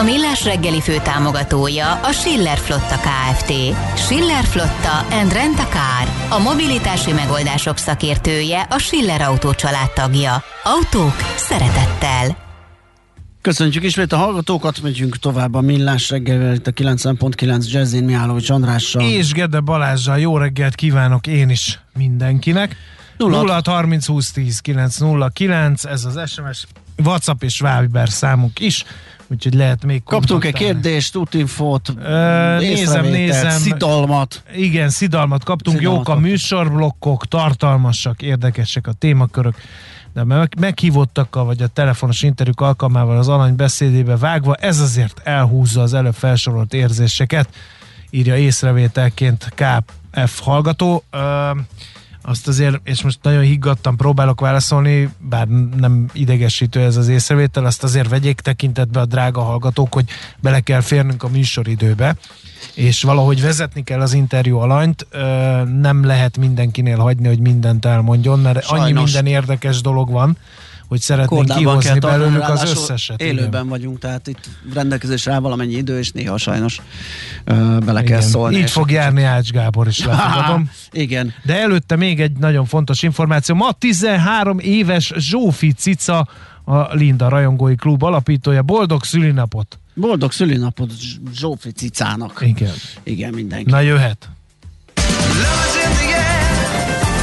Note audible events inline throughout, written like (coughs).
A Millás reggeli fő támogatója a Schiller Flotta KFT. Schiller Flotta and Rent a Car. A mobilitási megoldások szakértője a Schiller Autó tagja. Autók szeretettel. Köszöntjük ismét a hallgatókat, megyünk tovább a Millás reggel itt a 90.9 Jazzin Mihálovics Andrással. És Gede Balázsjal jó reggelt kívánok én is mindenkinek. 0 30 20 10 909, ez az SMS, WhatsApp és Viber számunk is úgyhogy lehet még Kaptunk egy kérdést, útinfót, nézem, nézem. Szidalmat. Igen, szidalmat kaptunk, szidalmat jók a műsorblokkok, tartalmasak, érdekesek a témakörök, de meghívottakkal, vagy a telefonos interjúk alkalmával az alany beszédébe vágva, ez azért elhúzza az előbb felsorolt érzéseket, írja észrevételként KF hallgató. Uh, azt azért, és most nagyon higgadtan próbálok válaszolni, bár nem idegesítő ez az észrevétel, azt azért vegyék tekintetbe a drága hallgatók, hogy bele kell férnünk a műsoridőbe, és valahogy vezetni kell az interjú alanyt, nem lehet mindenkinél hagyni, hogy mindent elmondjon, mert Sajnos. annyi minden érdekes dolog van, hogy szeretnénk kihozni belőlük az összeset. Élőben igen. vagyunk, tehát itt rendelkezésre áll valamennyi idő, és néha sajnos uh, bele igen. kell szólni. Így fog járni Ács Gábor is, lefogadom. (laughs) igen. De előtte még egy nagyon fontos információ. Ma 13 éves Zsófi Cica, a Linda Rajongói Klub alapítója. Boldog szülinapot! Boldog szülinapot Zsófi Cicának. Igen. Igen, mindenki. Na jöhet.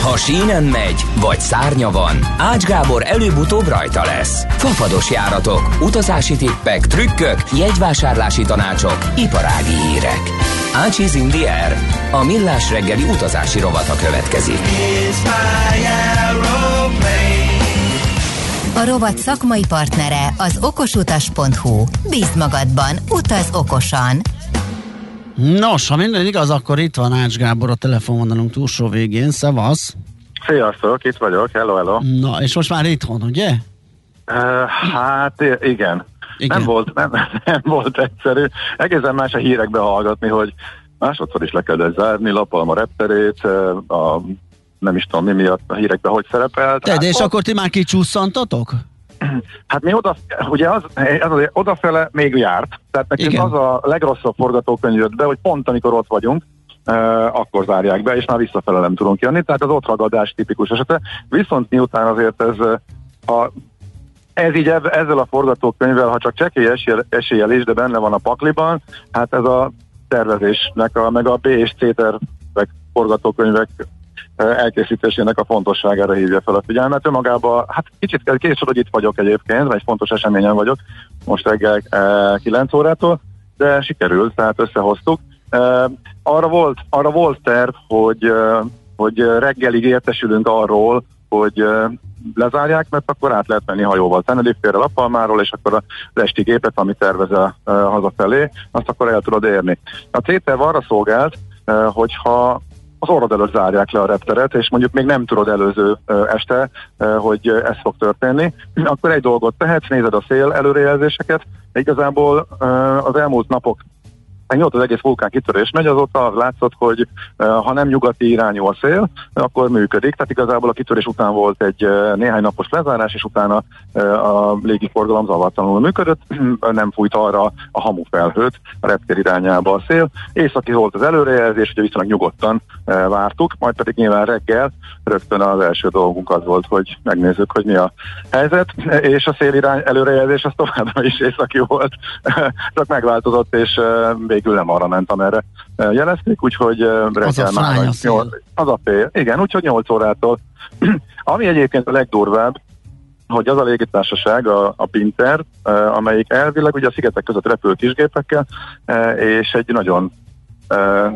Ha sínen megy, vagy szárnya van, Ács Gábor előbb-utóbb rajta lesz. Fafados járatok, utazási tippek, trükkök, jegyvásárlási tanácsok, iparági hírek. Ácsiz Indier, a millás reggeli utazási rovata következik. A rovat szakmai partnere az okosutas.hu. Bíz magadban, utaz okosan! Nos, ha minden igaz, akkor itt van Ács Gábor a telefonvonalunk túlsó végén. Szevasz! Sziasztok, itt vagyok, hello, hello. Na, és most már itthon, ugye? Uh, hát igen. igen. Nem, volt, nem, (laughs) nem volt egyszerű. Egészen más a hírekbe hallgatni, hogy másodszor is le kellett zárni, lapalom a repterét, a, nem is tudom mi miatt a hírekbe hogy szerepelt. Te, hát, és ott... akkor ti már kicsúszantatok? Hát mi oda, ugye az, az, az odafele még járt, tehát nekünk Igen. az a legrosszabb forgatókönyv jött be, hogy pont amikor ott vagyunk, Uh, akkor zárják be, és már visszafele nem tudunk jönni, tehát az ott ragadás tipikus esete. Viszont miután azért ez a ez így ezzel a forgatókönyvvel, ha csak csekély eséllyel, eséllyel is, de benne van a pakliban, hát ez a tervezésnek, a, meg a B és C tervek, forgatókönyvek elkészítésének a fontosságára hívja fel a figyelmet. Önmagában, hát kicsit később, hogy itt vagyok egyébként, vagy egy fontos eseményen vagyok, most reggel 9 órától, de sikerült, tehát összehoztuk. Arra volt, arra volt terv, hogy, hogy reggelig értesülünk arról, hogy lezárják, mert akkor át lehet menni hajóval Tenerife-re, Lapalmáról, és akkor az esti gépet, ami tervezel hazafelé, azt akkor el tudod érni. A C-terv arra szolgált, hogyha az orrod előtt zárják le a repteret, és mondjuk még nem tudod előző este, hogy ez fog történni, akkor egy dolgot tehetsz, nézed a szél előrejelzéseket, igazából az elmúlt napok mióta az egész vulkán kitörés megy, azóta az látszott, hogy ha nem nyugati irányú a szél, akkor működik. Tehát igazából a kitörés után volt egy néhány napos lezárás, és utána a légiforgalom zavartalanul működött, (clears throat) nem fújt arra a hamu felhőt a reptér irányába a szél. Északi volt az előrejelzés, ugye viszonylag nyugodtan vártuk, majd pedig nyilván reggel rögtön az első dolgunk az volt, hogy megnézzük, hogy mi a helyzet, és a szél irány előrejelzés az továbbra is északi volt, (laughs) csak megváltozott, és végül nem arra ment, amerre jelezték, úgyhogy reggel már az a fél, igen, úgyhogy 8 órától. (clears throat) Ami egyébként a legdurvább, hogy az a légitársaság, a, a Pinter, amelyik elvileg ugye a szigetek között repül kisgépekkel, és egy nagyon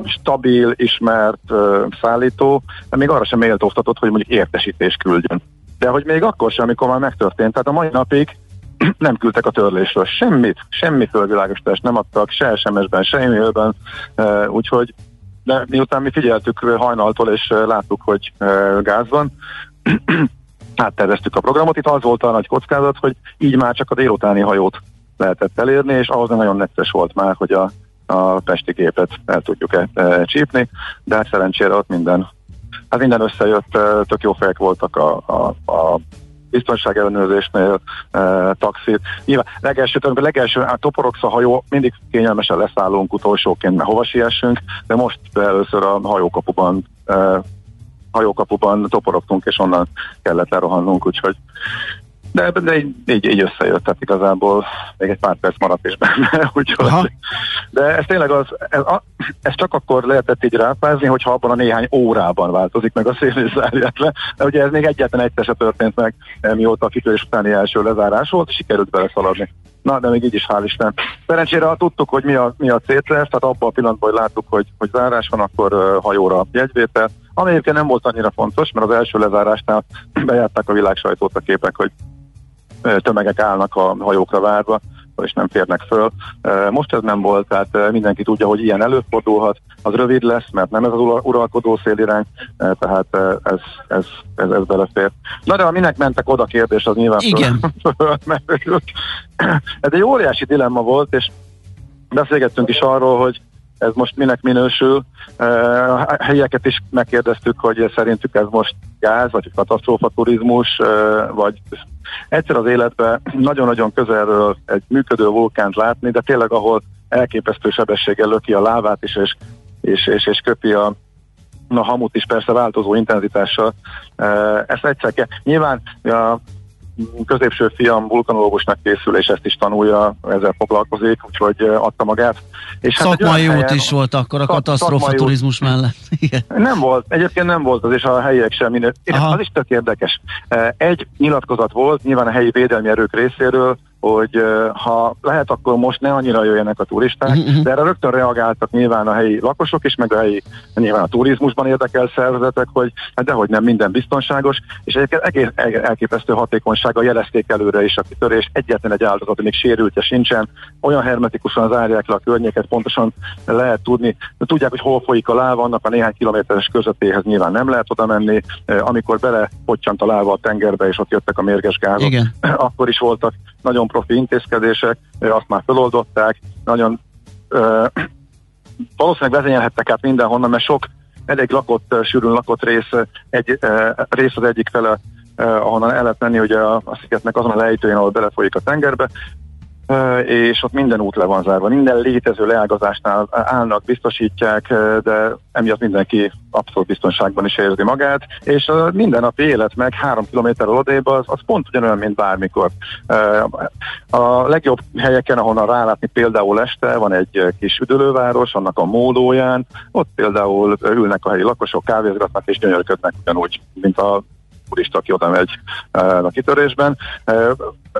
stabil, ismert szállító, még arra sem méltóztatott, hogy mondjuk értesítést küldjön. De hogy még akkor sem, amikor már megtörtént. Tehát a mai napig (clears throat) nem küldtek a törlésről semmit, semmi fölvilágosítást nem adtak, se SMS-ben, se e-mailben, úgyhogy de miután mi figyeltük hajnaltól, és láttuk, hogy gáz van, (clears throat) átterveztük a programot. Itt az volt a nagy kockázat, hogy így már csak a délutáni hajót lehetett elérni, és ahhoz nagyon necces volt már, hogy a, a pesti gépet el tudjuk-e e, csípni, de hát szerencsére ott minden, hát minden összejött, e, tök jó fejek voltak a, a, a biztonság ellenőrzésnél, e, taxit. Nyilván legelső, legelső hát toporogsz a hajó, mindig kényelmesen leszállunk utolsóként, mert hova siessünk, de most először a hajókapuban e, hajókapuban toporogtunk, és onnan kellett lerohannunk, úgyhogy de, de így, így, így összejött, tehát igazából még egy pár perc maradt is benne, (laughs) úgyhogy, de ez tényleg az, ez, a, ez csak akkor lehetett így rápázni, hogyha abban a néhány órában változik meg a szél le, de ugye ez még egyetlen egyszer se történt meg, mióta a kitörés utáni első lezárás volt, sikerült beleszaladni. Na, de még így is hál' Isten. Szerencsére, ha tudtuk, hogy mi a, mi a célterv, tehát abban a pillanatban, hogy láttuk, hogy, hogy zárás van, akkor uh, hajóra jegyvétel, ami egyébként nem volt annyira fontos, mert az első lezárásnál (clears throat) bejárták a világ sajtót a képek, hogy tömegek állnak a hajókra várva, és nem férnek föl. Most ez nem volt, tehát mindenki tudja, hogy ilyen előfordulhat, az rövid lesz, mert nem ez az uralkodó szélirány, tehát ez, ez, ez, ez belefér. Na de ha minek mentek oda kérdés, az nyilván Igen. (laughs) Föl, ez egy óriási dilemma volt, és beszélgettünk is arról, hogy ez most minek minősül. A helyeket is megkérdeztük, hogy szerintük ez most gáz, vagy katasztrófa turizmus, vagy egyszer az életben nagyon-nagyon közelről egy működő vulkánt látni, de tényleg ahol elképesztő sebességgel löki a lávát is, és, és, és, és köpi a, a hamut is persze változó intenzitással. Ezt egyszer kell. Nyilván a középső fiam vulkanológusnak készül, és ezt is tanulja, ezzel foglalkozik, úgyhogy adta magát. És hát Szakmai út is volt akkor a katasztrófa turizmus mellett. (laughs) Igen. Nem volt, egyébként nem volt az, és a helyiek sem minő. Az is tök érdekes. Egy nyilatkozat volt, nyilván a helyi védelmi erők részéről, hogy ha lehet, akkor most ne annyira jöjjenek a turisták, uh-huh. de erre rögtön reagáltak nyilván a helyi lakosok is, meg a helyi, nyilván a turizmusban érdekel szervezetek, hogy hát dehogy nem minden biztonságos, és egyébként egész elképesztő hatékonysága jelezték előre is a kitörés, egyetlen egy áldozat, még sérültje sincsen, olyan hermetikusan zárják le a környéket, pontosan lehet tudni, tudják, hogy hol folyik a láva, annak a néhány kilométeres közöttéhez nyilván nem lehet oda menni, amikor bele a láva a tengerbe, és ott jöttek a mérges gázok, Igen. (coughs) akkor is voltak nagyon profi intézkedések, azt már feloldották, nagyon ö, (clears throat) valószínűleg vezényelhettek át mindenhonnan, mert sok elég lakott, sűrűn lakott rész, egy, rész az egyik fele, ahonnan el lehet menni ugye a, a szigetnek azon a lejtőjén, ahol belefolyik a tengerbe, és ott minden út le van zárva, minden létező leágazásnál állnak, biztosítják, de emiatt mindenki abszolút biztonságban is érzi magát, és a mindennapi élet meg három kilométer odébb az, az pont ugyanolyan, mint bármikor. A legjobb helyeken, ahonnan rálátni például este van egy kis üdülőváros, annak a módóján, ott például ülnek a helyi lakosok, kávézgatnak és gyönyörködnek ugyanúgy, mint a turista, aki oda megy a kitörésben.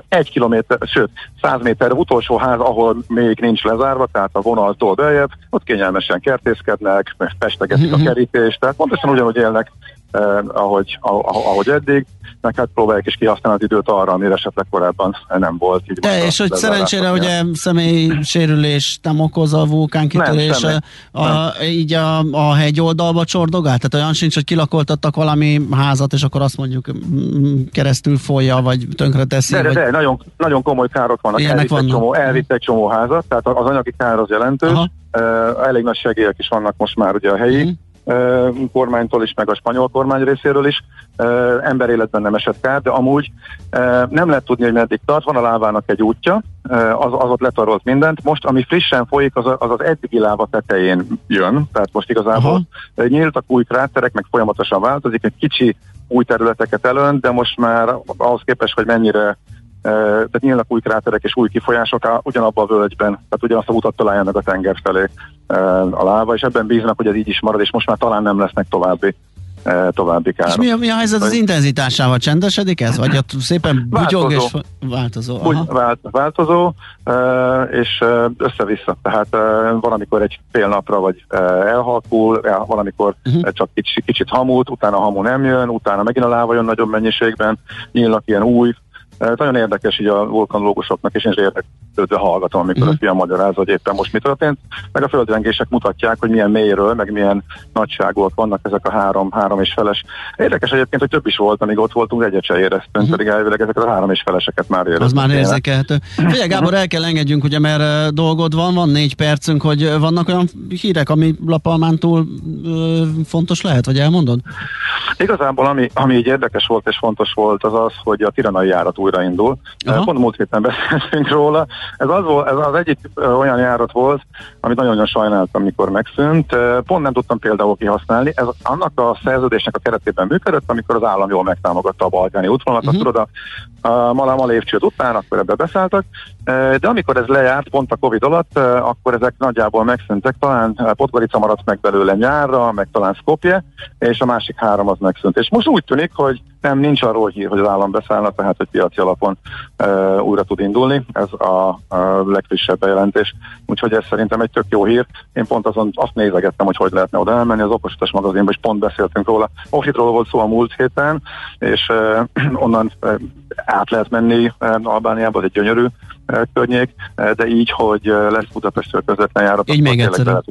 Egy kilométer, sőt, száz méter utolsó ház, ahol még nincs lezárva, tehát a vonaltól beljebb, ott kényelmesen kertészkednek, festegetik a mhm. kerítést, tehát pontosan ugyanúgy élnek eh, ahogy, ahogy eddig, meg hát próbálják is kihasználni az időt arra, amire esetleg korábban nem volt. Így De és hogy szerencsére ugye személy sérülés nem okoz a vulkánkitörés, nem, a, a, így a, a hegy oldalba csordogál? Tehát olyan sincs, hogy kilakoltattak valami házat, és akkor azt mondjuk mm, keresztül folyja, vagy tönkre teszi? De, de, vagy... de nagyon, nagyon komoly károk vannak. Elvitt, vannak. Egy csomó, elvitt egy csomó házat, tehát az anyagi kár az jelentős. Aha. Uh, elég nagy segélyek is vannak most már ugye a helyi. Uh-huh kormánytól is, meg a spanyol kormány részéről is. Emberéletben nem esett kár, de amúgy nem lehet tudni, hogy meddig tart. Van a lávának egy útja, az, az ott letarolt mindent. Most, ami frissen folyik, az az, az eddigi láva tetején jön, tehát most igazából Aha. nyíltak új kráterek, meg folyamatosan változik, egy kicsi új területeket elönt, de most már ahhoz képest, hogy mennyire tehát nyílnak új kráterek és új kifolyások ugyanabban a völgyben, tehát ugyanazt a utat találjanak a tenger felé a láva, és ebben bíznak, hogy ez így is marad, és most már talán nem lesznek további további károk. És mi a, mi a helyzet az intenzitásával? Csendesedik ez? Vagy ott szépen bugyog és változó? Bugy, vált, változó, és össze-vissza. Tehát van, amikor egy fél napra vagy elhalkul, van, amikor uh-huh. csak kicsit, kicsit hamult, utána hamu nem jön, utána megint a láva jön nagyobb mennyiségben, nyílnak ilyen új nagyon érdekes így a vulkanológusoknak, és én is érdeklődve hallgatom, amikor uh-huh. a fiam magyaráz, hogy éppen most mi történt. Meg a földrengések mutatják, hogy milyen mélyről, meg milyen nagyságúak vannak ezek a három, három és feles. Érdekes egyébként, hogy több is volt, amíg ott voltunk, egyet se éreztünk, uh-huh. pedig elvileg ezeket a három és feleseket már éreztünk. Az már érzékelhető. Figyelj, Gábor, el kell engedjünk, ugye, mert dolgod van, van négy percünk, hogy vannak olyan hírek, ami Lapalmán túl ö, fontos lehet, vagy elmondod? Igazából, ami, ami így érdekes volt és fontos volt, az az, hogy a tiranai járat újraindul. Aha. Pont múlt héten beszéltünk róla. Ez az, volt, ez az egyik olyan járat volt, amit nagyon-nagyon sajnáltam, amikor megszűnt. Pont nem tudtam például kihasználni. Ez annak a szerződésnek a keretében működött, amikor az állam jól megtámogatta a balkáni útvonalat. Uh-huh. Tudod, a, a Malama lépcsőt után, akkor ebbe beszálltak. De amikor ez lejárt, pont a Covid alatt, akkor ezek nagyjából megszűntek. Talán Podgorica maradt meg belőle nyárra, meg talán Skopje, és a másik három az megszűnt. És most úgy tűnik, hogy nem nincs arról hír, hogy az állam beszállna, tehát hogy piaci alapon uh, újra tud indulni. Ez a, a legfrissebb bejelentés. Úgyhogy ez szerintem egy tök jó hír. Én pont azon azt nézegettem, hogy hogy lehetne oda elmenni. Az okosítás magazinban is pont beszéltünk róla. Ohridról volt szó a múlt héten, és uh, (clears throat) onnan uh, át lehet menni uh, Albániába, egy gyönyörű környék, de így, hogy lesz Budapestről közvetlen járat, így még egyszer.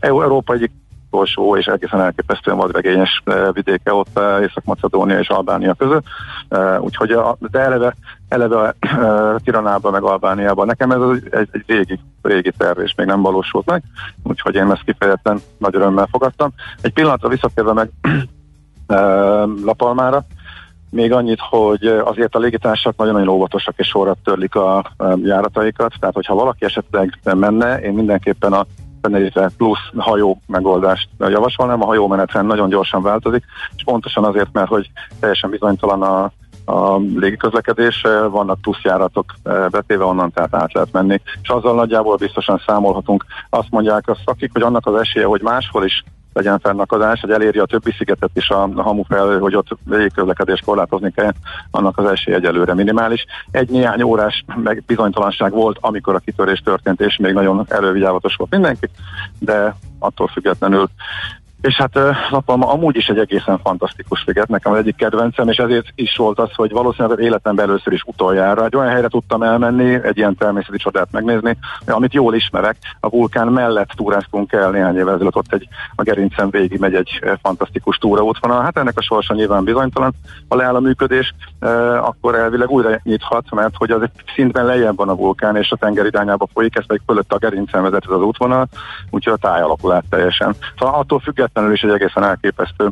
Európa egyik utolsó és egészen elképesztően vadregényes eh, vidéke ott eh, Észak-Macedónia és Albánia között. Eh, úgyhogy a, de eleve, eleve Tiranában meg Albániában. Nekem ez egy, egy régi, régi terv, és még nem valósult meg, úgyhogy én ezt kifejezetten nagy örömmel fogadtam. Egy pillanatra visszatérve meg (clears throat) Lapalmára, még annyit, hogy azért a légitársak nagyon-nagyon óvatosak és sorra törlik a járataikat, tehát hogyha valaki esetleg menne, én mindenképpen a Tenerife plusz hajó megoldást javasolnám. A hajómenetrend nagyon gyorsan változik, és pontosan azért, mert hogy teljesen bizonytalan a a légiközlekedés, vannak pluszjáratok eh, betéve onnan, tehát át lehet menni, és azzal nagyjából biztosan számolhatunk. Azt mondják a szakik, hogy annak az esélye, hogy máshol is legyen fennakadás, hogy eléri a többi szigetet is a, a hamu fel, hogy ott légiközlekedés korlátozni kell, annak az esély egyelőre minimális. Egy néhány órás meg bizonytalanság volt, amikor a kitörés történt, és még nagyon elővigyázatos volt mindenki, de attól függetlenül és hát Lapalma amúgy is egy egészen fantasztikus sziget, nekem az egyik kedvencem, és ezért is volt az, hogy valószínűleg életemben először is utoljára egy olyan helyre tudtam elmenni, egy ilyen természeti csodát megnézni, amit jól ismerek. A vulkán mellett túráztunk el néhány évvel ezelőtt, ott egy, a gerincen végig megy egy fantasztikus túraútvonal. Hát ennek a sorsa nyilván bizonytalan. Ha leáll a működés, akkor elvileg újra nyithat, mert hogy az egy szintben lejjebb van a vulkán, és a tenger irányába folyik, ez pedig fölött a gerincen vezet ez az útvonal, úgyhogy a táj alakul át teljesen. Szóval attól függetlenül függetlenül is egy egészen elképesztő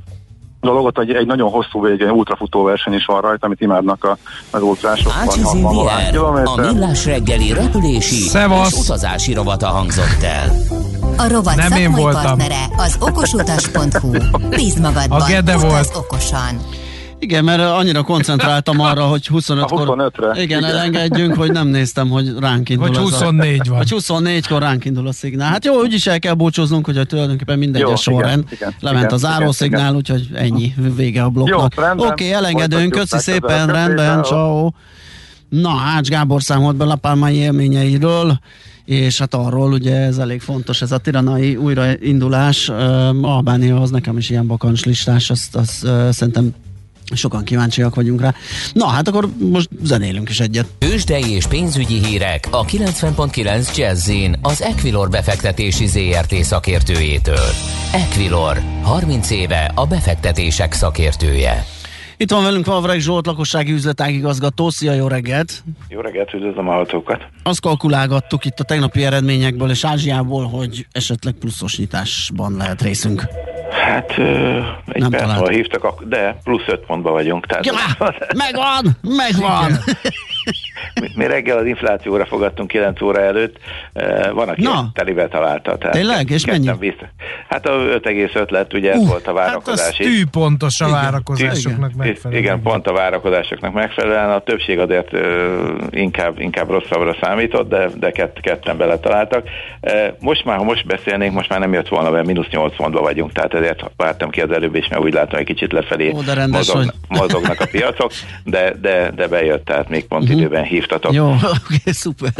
dologot, egy, egy nagyon hosszú végén ultrafutó verseny is van rajta, amit imádnak a, az ultrások. a millás reggeli repülési Szevasz. és utazási rovata hangzott el. A rovat Nem én voltam. partnere az okosutas.hu. Bízd magadban, a Gede volt. okosan. Igen, mert annyira koncentráltam (laughs) arra, hogy 25-kor... 25-re. Igen, elengedjünk, hogy nem néztem, hogy ránk indul Hogy 24 a, van. Hogy 24-kor ránk indul a szignál. Hát jó, úgyis el kell búcsúznunk, hogy tulajdonképpen mindegy a sorrend. Lement igen, az zárószignál, úgyhogy ennyi, vége a blokknak. Oké, okay, elengedünk, köszi szépen, rendben, ciao. Na, Ács Gábor számolt be Lapálmai élményeiről és hát arról ugye ez elég fontos, ez a tiranai újraindulás, uh, Albánia az nekem is ilyen bakancs listás, azt, azt uh, szerintem Sokan kíváncsiak vagyunk rá. Na, hát akkor most zenélünk is egyet. Ősdei és pénzügyi hírek a 90.9 jazz az Equilor befektetési ZRT szakértőjétől. Equilor, 30 éve a befektetések szakértője. Itt van velünk Valvreg Zsolt, lakossági üzletágigazgató. Szia, jó reggelt! Jó reggelt, üdvözlöm a hallgatókat! Azt kalkulálgattuk itt a tegnapi eredményekből és Ázsiából, hogy esetleg pluszos nyitásban lehet részünk. Hát egy nem perc hívtak, de plusz öt pontban vagyunk. Tehát ja, az... megvan, megvan! Mi reggel az inflációra fogadtunk 9 óra előtt, van, aki Na. telivel találta. Tehát Tényleg? És mennyi? Vissza. Hát a 5,5 lett, ugye uh, ez volt a várakozás. Hát tű pontos a várakozásoknak. Megfelelően. Igen, pont a várakozásoknak megfelelően. A többség azért inkább, inkább rosszabbra számított, de, de kett, ketten beletaláltak. Most már, ha most beszélnénk, most már nem jött volna, mert mínusz 8 pontban vagyunk, tehát ezért vártam ki az előbb, és mert úgy látom, hogy kicsit lefelé Ó, rendes, mozog, hogy... (laughs) mozognak a piacok, de, de, de bejött, tehát még pont uh-huh. időben hívtatok. Jó, (laughs) oké, okay, szuper.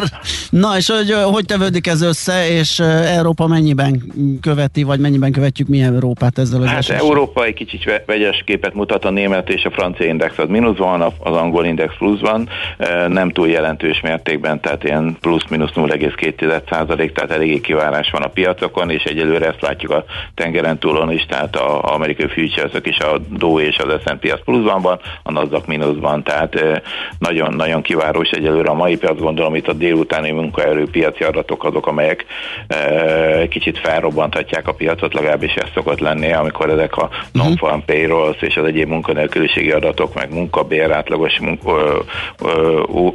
Na, és hogy, hogy tevődik ez össze, és Európa mennyiben követi, vagy mennyiben követjük mi Európát ezzel az Hát? Európa egy kicsit vegyes képet mutat, a német és a francia index az mínuszban, az angol index pluszban, nem túl jelentős mértékben, tehát ilyen plusz-minusz 0,2 tehát eléggé kivárás van a piacokon, és egyelőre ezt látjuk a tengeren túlon is, tehát az amerikai futures is a Dow és az S&P az pluszban van, a Nasdaq mínuszban, tehát nagyon-nagyon kivárós egyelőre a mai piac, gondolom itt a délutáni munkaerőpiaci adatok azok, amelyek kicsit felrobbanthatják a piacot, legalábbis ez szokott lenni, amikor ezek a mhm. non-farm payrolls és az egyéb munkanélküliségi adatok, meg munkabér, átlagos munka,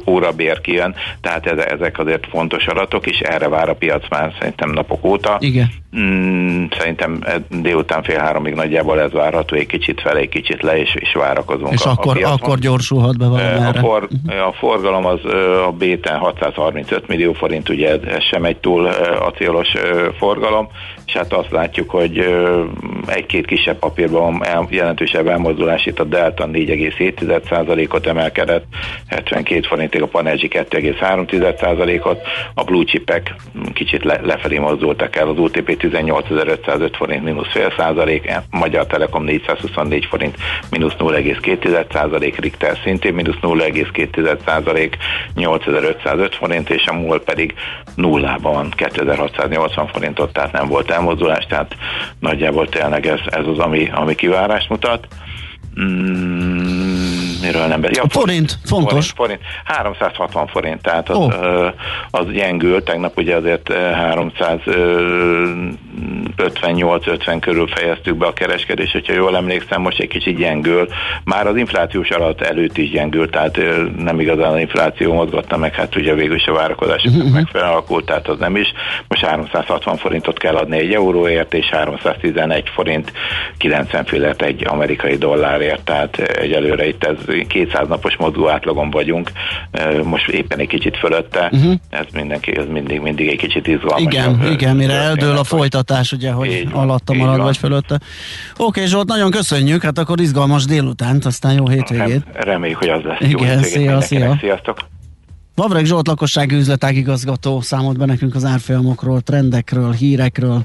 órabér kijön, tehát ezek azért fontos adatok, és erre vár a piac már szerintem napok óta. Igen. Mm, szerintem délután fél háromig nagyjából ez várható, egy kicsit fel, egy kicsit le, és, és várakozunk. És a, akkor, a akkor gyorsulhat be valami a, for, uh-huh. a forgalom az a BT 635 millió forint, ugye ez, ez sem egy túl acélos forgalom, és hát azt látjuk, hogy egy-két kisebb papírban jelentősebb elmozdulás itt a Delta 4,7%-ot emelkedett, 72 forintig a Panergy 2,3%-ot, a blue chipek kicsit le, lefelé mozdultak el, az UTP 18.505 forint mínusz fél százalék, Magyar Telekom 424 forint mínusz 0,2 százalék, Richter szintén mínusz 0,2 százalék, 8505 forint, és a MOL pedig nullában 2680 forintot, tehát nem volt elmozdulás, tehát nagyjából tényleg ez, ez az, ami, ami kivárást mutat. Mm, miről nem beszél? Ja, a forint, fontos. Forint, forint, 360 forint, tehát az, oh. az gyengül, tegnap ugye azért 358-50 körül fejeztük be a kereskedést, hogyha jól emlékszem, most egy kicsit gyengül. Már az inflációs alatt előtt is gyengül, tehát nem igazán az infláció mozgatta meg, hát ugye végül is a várakozásoknak uh-huh. megfelelően alakult, tehát az nem is. Most 360 forintot kell adni egy euróért, és 311 forint 90 fillert egy amerikai dollárért dollárért, tehát egyelőre itt ez 200 napos mozgó átlagon vagyunk, most éppen egy kicsit fölötte, uh-huh. ez mindenki, ez mindig, mindig egy kicsit izgalmas. Igen, igen, mire eldől a folytatás, ugye, hogy így alatta marad van. vagy fölötte. Oké, okay, Zsolt, nagyon köszönjük, hát akkor izgalmas délutánt, aztán jó hétvégét. Reméljük, hogy az lesz. Igen, jó szia, szia. Sziasztok. Vavreg Zsolt lakossági üzletágigazgató számolt be nekünk az árfolyamokról, trendekről, hírekről.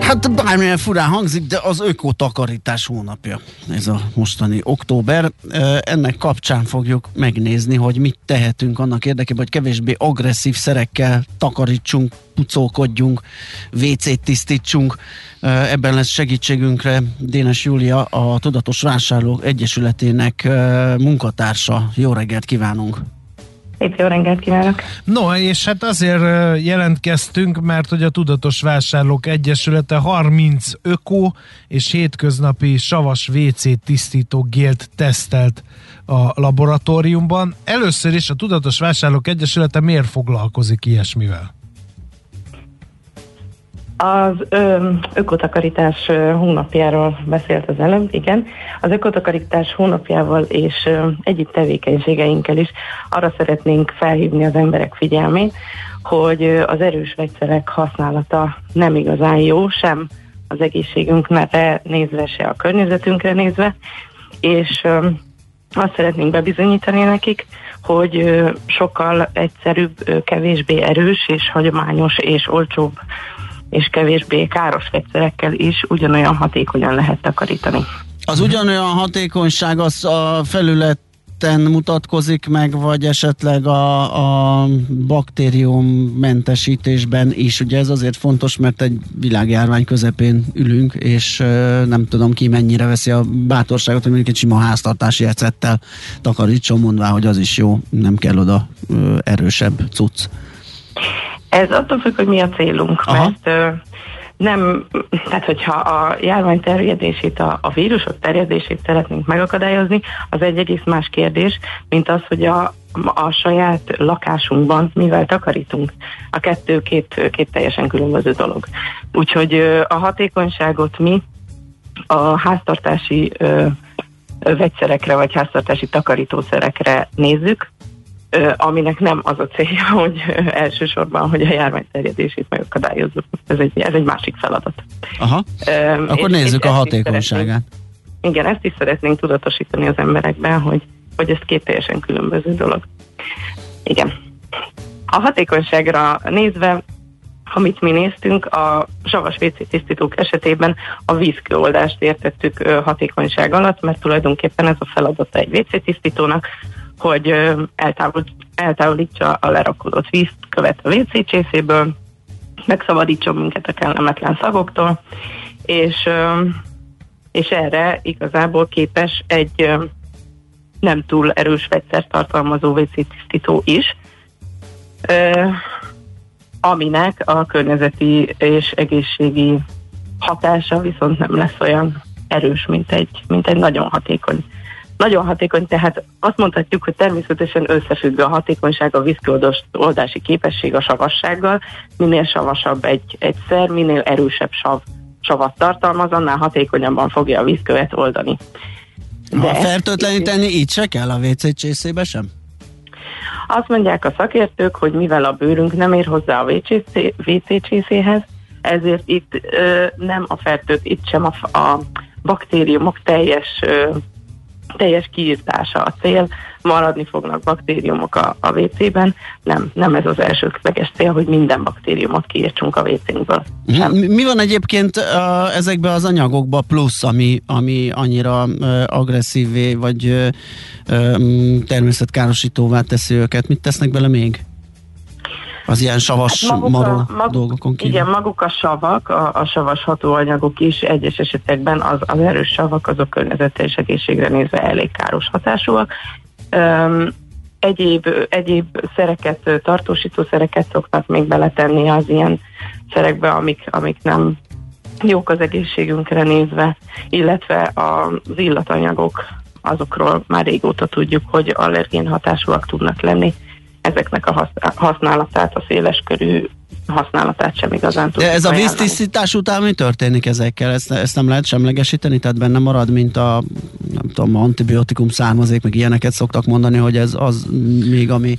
Hát bármilyen furán hangzik, de az ökotakarítás hónapja. Ez a mostani október. Ennek kapcsán fogjuk megnézni, hogy mit tehetünk annak érdekében, hogy kevésbé agresszív szerekkel takarítsunk, pucolkodjunk, WC-t tisztítsunk. Ebben lesz segítségünkre Dénes Júlia, a Tudatos Vásárlók Egyesületének munkatársa. Jó reggelt kívánunk! Szép jó reggelt kívánok! No, és hát azért jelentkeztünk, mert hogy a Tudatos Vásárlók Egyesülete 30 öko és hétköznapi savas WC tisztító gélt tesztelt a laboratóriumban. Először is a Tudatos Vásárlók Egyesülete miért foglalkozik ilyesmivel? Az ö, ökotakarítás hónapjáról beszélt az előbb, igen. Az ökotakarítás hónapjával és ö, egyéb tevékenységeinkkel is arra szeretnénk felhívni az emberek figyelmét, hogy az erős vegyszerek használata nem igazán jó, sem az egészségünkre nézve, se a környezetünkre nézve, és azt szeretnénk bebizonyítani nekik, hogy sokkal egyszerűbb, kevésbé erős és hagyományos és olcsóbb és kevésbé káros vegyszerekkel is ugyanolyan hatékonyan lehet takarítani. Az ugyanolyan hatékonyság az a felület mutatkozik meg, vagy esetleg a, a baktérium mentesítésben is. Ugye ez azért fontos, mert egy világjárvány közepén ülünk, és nem tudom ki mennyire veszi a bátorságot, hogy mondjuk egy sima háztartási ecettel takarítson, mondvá, hogy az is jó, nem kell oda erősebb cucc. Ez attól függ, hogy mi a célunk, Aha. mert nem, tehát hogyha a járvány terjedését, a, a vírusok terjedését szeretnénk megakadályozni, az egy egész más kérdés, mint az, hogy a, a saját lakásunkban mivel takarítunk. A kettő két, két teljesen különböző dolog. Úgyhogy a hatékonyságot mi a háztartási ö, vegyszerekre vagy háztartási takarítószerekre nézzük, aminek nem az a célja, (laughs) hogy elsősorban, hogy a járvány terjedését megakadályozzuk. Ez egy, ez egy másik feladat. Aha, akkor és, nézzük és a hatékonyságát. Igen, ezt is szeretnénk tudatosítani az emberekben, hogy, hogy ez két teljesen különböző dolog. Igen. A hatékonyságra nézve, amit mi néztünk, a savas WC tisztítók esetében a vízkőoldást értettük hatékonyság alatt, mert tulajdonképpen ez a feladata egy WC tisztítónak, hogy eltávol, eltávolítsa a lerakodott vízt követ a WC csészéből, megszabadítson minket a kellemetlen szagoktól, és, és erre igazából képes egy nem túl erős vegyszert tartalmazó WC tisztító is, aminek a környezeti és egészségi hatása viszont nem lesz olyan erős, mint egy, mint egy nagyon hatékony nagyon hatékony, tehát azt mondhatjuk, hogy természetesen összefügg a hatékonyság, a vízkioldási képesség a savassággal. Minél savasabb egy, egy szer, minél erősebb sav, savat tartalmaz, annál hatékonyabban fogja a vízkövet oldani. De ha fertőtleníteni így se kell a WC csészébe sem? Azt mondják a szakértők, hogy mivel a bőrünk nem ér hozzá a WC csészéhez, ezért itt ö, nem a fertőt, itt sem a, a baktériumok teljes ö, teljes kiírtása a cél, maradni fognak baktériumok a, a WC-ben, nem, nem ez az elsődleges cél, hogy minden baktériumot kiírtsunk a WC-nkből. Mi, mi van egyébként uh, ezekben az anyagokban plusz, ami, ami annyira uh, agresszívé, vagy uh, természetkárosítóvá teszi őket? Mit tesznek bele még? Az ilyen savas hát maró a, mag, dolgokon kívül. Igen, maguk a savak, a, a savas hatóanyagok is egyes esetekben az, az erős savak, azok környezetre és egészségre nézve elég káros hatásúak. Um, egyéb, egyéb szereket, tartósító szereket szoktak még beletenni az ilyen szerekbe, amik, amik nem jók az egészségünkre nézve, illetve az illatanyagok, azokról már régóta tudjuk, hogy allergén hatásúak tudnak lenni ezeknek a használatát, a széles körű használatát sem igazán tudjuk De ez a víztisztítás után mi történik ezekkel? Ezt, ezt nem lehet semlegesíteni? Tehát benne marad, mint a nem tudom, antibiotikum származék, meg ilyeneket szoktak mondani, hogy ez az még, ami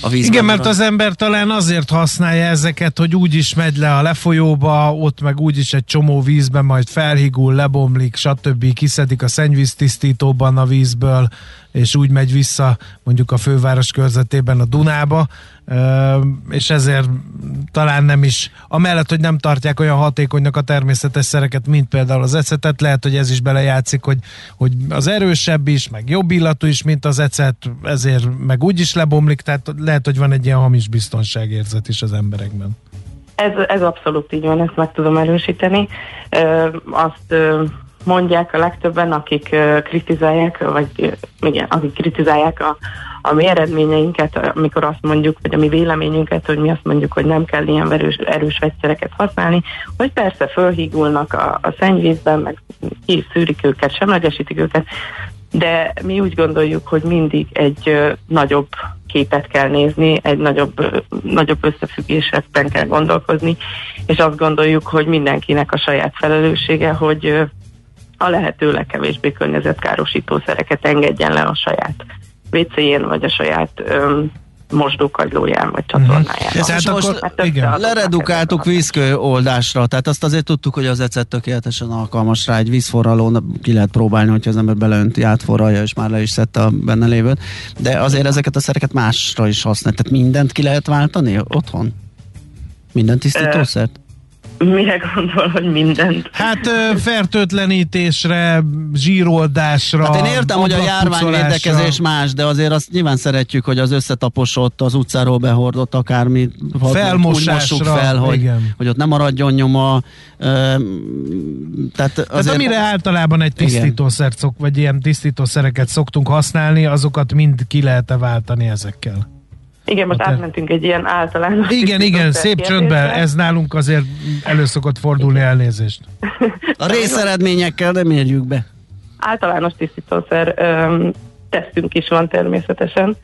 a víz. Igen, mert az ember talán azért használja ezeket, hogy úgy is megy le a lefolyóba, ott meg úgy is egy csomó vízben majd felhigul, lebomlik, stb. kiszedik a szennyvíztisztítóban a vízből, és úgy megy vissza mondjuk a főváros körzetében a Dunába, és ezért talán nem is, amellett, hogy nem tartják olyan hatékonynak a természetes szereket, mint például az ecetet, lehet, hogy ez is belejátszik, hogy, hogy az erősebb is, meg jobb illatú is, mint az ecet, ezért meg úgy is lebomlik, tehát lehet, hogy van egy ilyen hamis biztonságérzet is az emberekben. Ez, ez abszolút így van, ezt meg tudom erősíteni. azt mondják a legtöbben, akik kritizálják, vagy igen, akik kritizálják a, a mi eredményeinket, amikor azt mondjuk, vagy a mi véleményünket, hogy mi azt mondjuk, hogy nem kell ilyen erős, erős vegyszereket használni, hogy persze fölhígulnak a, a szennyvízben, meg ki szűrik őket, semlegesítik őket, de mi úgy gondoljuk, hogy mindig egy nagyobb képet kell nézni, egy nagyobb, nagyobb összefüggésekben kell gondolkozni, és azt gondoljuk, hogy mindenkinek a saját felelőssége, hogy a lehető legkevésbé környezetkárosító szereket engedjen le a saját WC-jén, vagy a saját öm, mosdókagylóján, vagy mhm. csatornáján. Mm. Tehát akkor, hát igen, leredukáltuk vízkő oldásra, tehát azt azért tudtuk, hogy az ecet tökéletesen alkalmas rá, egy vízforralón ki lehet próbálni, hogyha az ember beleönti, átforralja, és már le is szedte a benne lévőt, de azért ezeket a szereket másra is használ, tehát mindent ki lehet váltani otthon? Minden tisztítószert? Mire gondol, hogy mindent? Hát fertőtlenítésre, zsíroldásra. Hát én értem, hogy a járványvédekezés más, de azért azt nyilván szeretjük, hogy az összetaposott, az utcáról behordott akármi felmosásra, fel, hogy, hogy ott nem maradjon nyoma. tehát, azért, tehát amire általában egy tisztítószert szok, vagy ilyen tisztítószereket szoktunk használni, azokat mind ki lehet -e váltani ezekkel? Igen, most hát, átmentünk egy ilyen általános... Igen, igen, szép csöndben, ez nálunk azért elő szokott fordulni elnézést. A részeredményekkel nem érjük be. Általános tisztítószer tesztünk is van természetesen,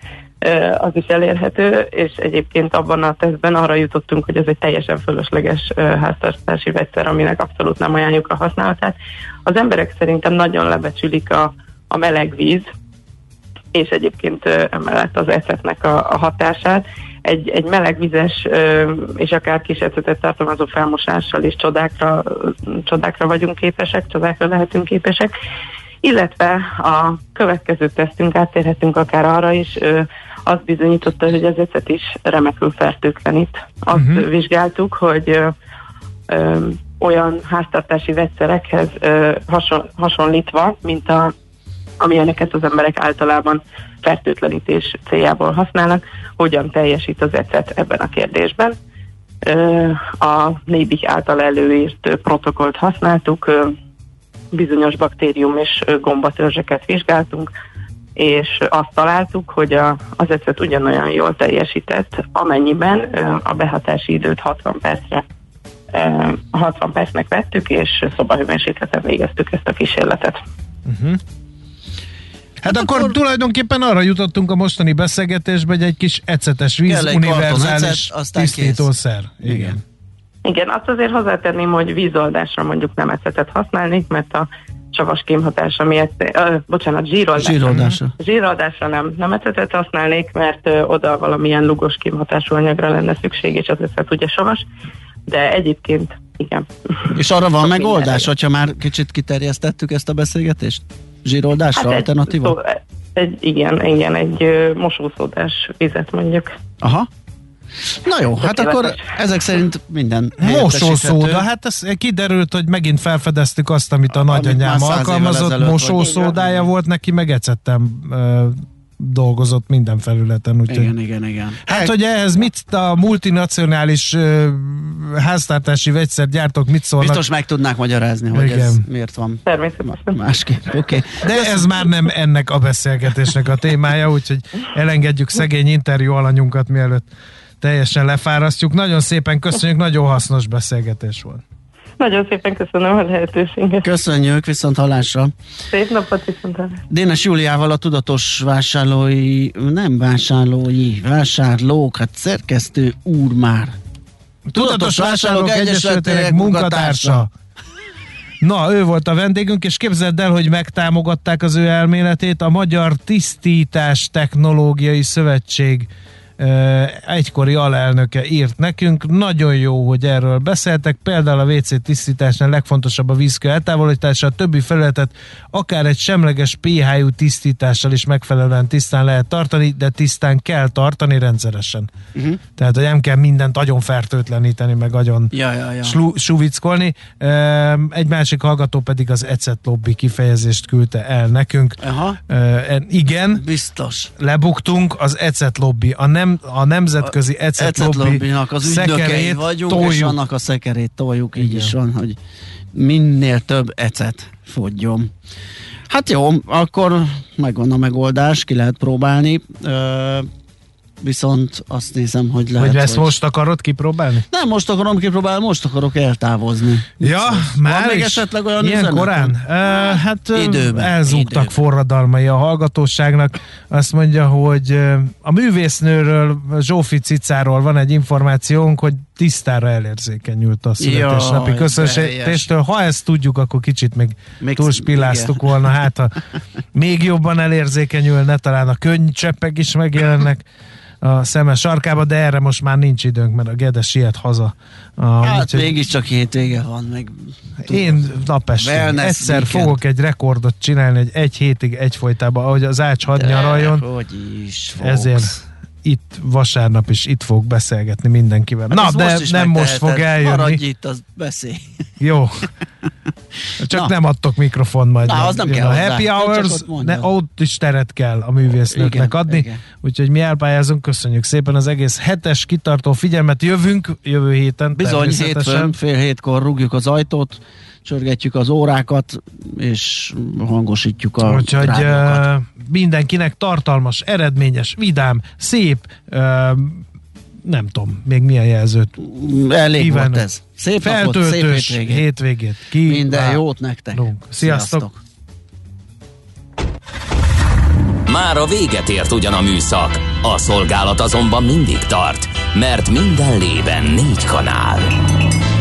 az is elérhető, és egyébként abban a tesztben arra jutottunk, hogy ez egy teljesen fölösleges háztartási vegyszer, aminek abszolút nem ajánljuk a használatát. Az emberek szerintem nagyon lebecsülik a, a meleg víz, és egyébként emellett az ecetnek a, a hatását. Egy, egy melegvizes és akár kis ecetet tartalmazó felmosással is csodákra, csodákra vagyunk képesek, csodákra lehetünk képesek. Illetve a következő tesztünk, áttérhetünk akár arra is, azt bizonyította, hogy az ecet is remekül fertőtlenít. Azt uh-huh. vizsgáltuk, hogy ö, ö, olyan háztartási vegyszerekhez ö, hason, hasonlítva, mint a, amilyeneket az emberek általában fertőtlenítés céljából használnak, hogyan teljesít az ecet ebben a kérdésben. A Nébik által előírt protokollt használtuk, bizonyos baktérium és gombatörzseket vizsgáltunk, és azt találtuk, hogy a, az ecet ugyanolyan jól teljesített, amennyiben a behatási időt 60 percre 60 percnek vettük, és szobahőmérsékleten végeztük ezt a kísérletet. Uh-huh. Hát, hát akkor, akkor tulajdonképpen arra jutottunk a mostani beszélgetésbe, hogy egy kis ecetes víz univerzális tisztítószer. Igen. Igen. Igen, azt azért hozzátenném, hogy vízoldásra mondjuk nem ecetet használnék, mert a savas kémhatása miatt, ö, bocsánat, zsíroldásra. Zsíroldásra. Zsíroldásra nem, nem ecetet használnék, mert ö, oda valamilyen lugos kémhatású anyagra lenne szükség, és az ecet ugye savas, de egyébként igen. És arra van megoldás, hogyha már kicsit kiterjesztettük ezt a beszélgetést? Zsíroldásra hát alternatíva? Egy, szó, egy, igen, igen, egy ö, mosószódás vizet mondjuk. Aha. Na jó, hát akkor ezek szerint minden Mosószóda, hát ez kiderült, hogy megint felfedeztük azt, amit a nagyanyám alkalmazott, mosószódája volt, neki meg ecettem dolgozott minden felületen. Úgy, igen, igen, igen. Hát, hogy ehhez mit a multinacionális uh, háztartási vegyszergyártók mit szólnak? Biztos meg tudnák magyarázni, hogy igen. ez miért van Természetesen. másképp. Okay. De ez már nem ennek a beszélgetésnek a témája, úgyhogy elengedjük szegény interjú alanyunkat, mielőtt teljesen lefárasztjuk. Nagyon szépen köszönjük, nagyon hasznos beszélgetés volt. Nagyon szépen köszönöm a lehetőséget. Köszönjük, viszont hallásra. Szép napot, viszont hallásra. Dénes Júliával a tudatos vásárlói, nem vásárlói, vásárlók, hát szerkesztő úr már. Tudatos, tudatos Vásárlók Egyesületének munkatársa. Na, ő volt a vendégünk, és képzeld el, hogy megtámogatták az ő elméletét a Magyar Tisztítás Technológiai Szövetség egykori alelnöke írt nekünk. Nagyon jó, hogy erről beszéltek. Például a WC tisztításnál legfontosabb a vízkő eltávolítása, a többi felületet akár egy semleges pH-jú tisztítással is megfelelően tisztán lehet tartani, de tisztán kell tartani rendszeresen. Uh-huh. Tehát, hogy nem kell mindent nagyon fertőtleníteni, meg nagyon ja, ja, ja. Slu- suvickolni. Egy másik hallgató pedig az ecet lobby kifejezést küldte el nekünk. Aha. Igen. Biztos. Lebuktunk az ecet lobby. A nem nem, a nemzetközi ecet, ecet lobby az ügynökei vagyunk, toljuk. és annak a szekerét toljuk, így Igen. is van, hogy minél több ecet fogjon. Hát jó, akkor megvan a megoldás, ki lehet próbálni. Ö, viszont azt nézem, hogy lehet, hogy... ezt hogy... most akarod kipróbálni? Nem, most akarom kipróbálni, most akarok eltávozni. Ja, szóval már Van még esetleg olyan Ilyen üzenet? korán? Uh, hát időben, elzúgtak időben. forradalmai a hallgatóságnak. Azt mondja, hogy a művésznőről, Zsófi Cicáról van egy információnk, hogy tisztára elérzékenyült a születésnapi köszöntéstől. Ha ezt tudjuk, akkor kicsit még, még túlspilláztuk volna. Hát, ha még jobban elérzékenyülne, talán a könycseppek is megjelennek a szeme sarkába, de erre most már nincs időnk, mert a Gede siet haza. A, hát úgyhogy... mégiscsak hétvége van, meg tudom, én napestén egyszer weekend. fogok egy rekordot csinálni, egy, egy hétig egyfolytában, ahogy az ács had de, nyaraljon. Hogy is fogsz. Ezért itt vasárnap is itt fog beszélgetni mindenkivel. Hát Na, de most nem most fog eljönni. Maradj itt, az beszélj. Jó. (laughs) Csak Na. nem adtok mikrofon majd. Na, az nem kell A happy hours, ott, ne, ott is teret kell a művésznőknek adni. Igen. Úgyhogy mi elpályázunk, köszönjük szépen az egész hetes kitartó figyelmet. Jövünk jövő héten. Bizony, hétfőn, fél hétkor rúgjuk az ajtót csörgetjük az órákat, és hangosítjuk a Úgyhogy uh, mindenkinek tartalmas, eredményes, vidám, szép, nem tudom, még milyen jelzőt Elég kívánok. volt ez. Szép napot, szép hétvégét. hétvégét. Ki Minden jót nektek. Sziasztok. Sziasztok. Már a véget ért ugyan a műszak, a szolgálat azonban mindig tart, mert minden lében négy kanál.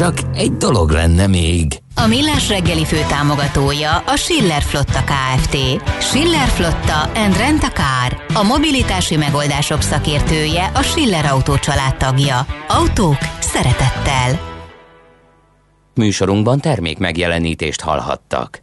Csak egy dolog lenne még. A Millás reggeli fő támogatója a Schiller Flotta KFT. Schiller Flotta and Rent a Car. A mobilitási megoldások szakértője a Schiller Autó tagja. Autók szeretettel. Műsorunkban termék megjelenítést hallhattak.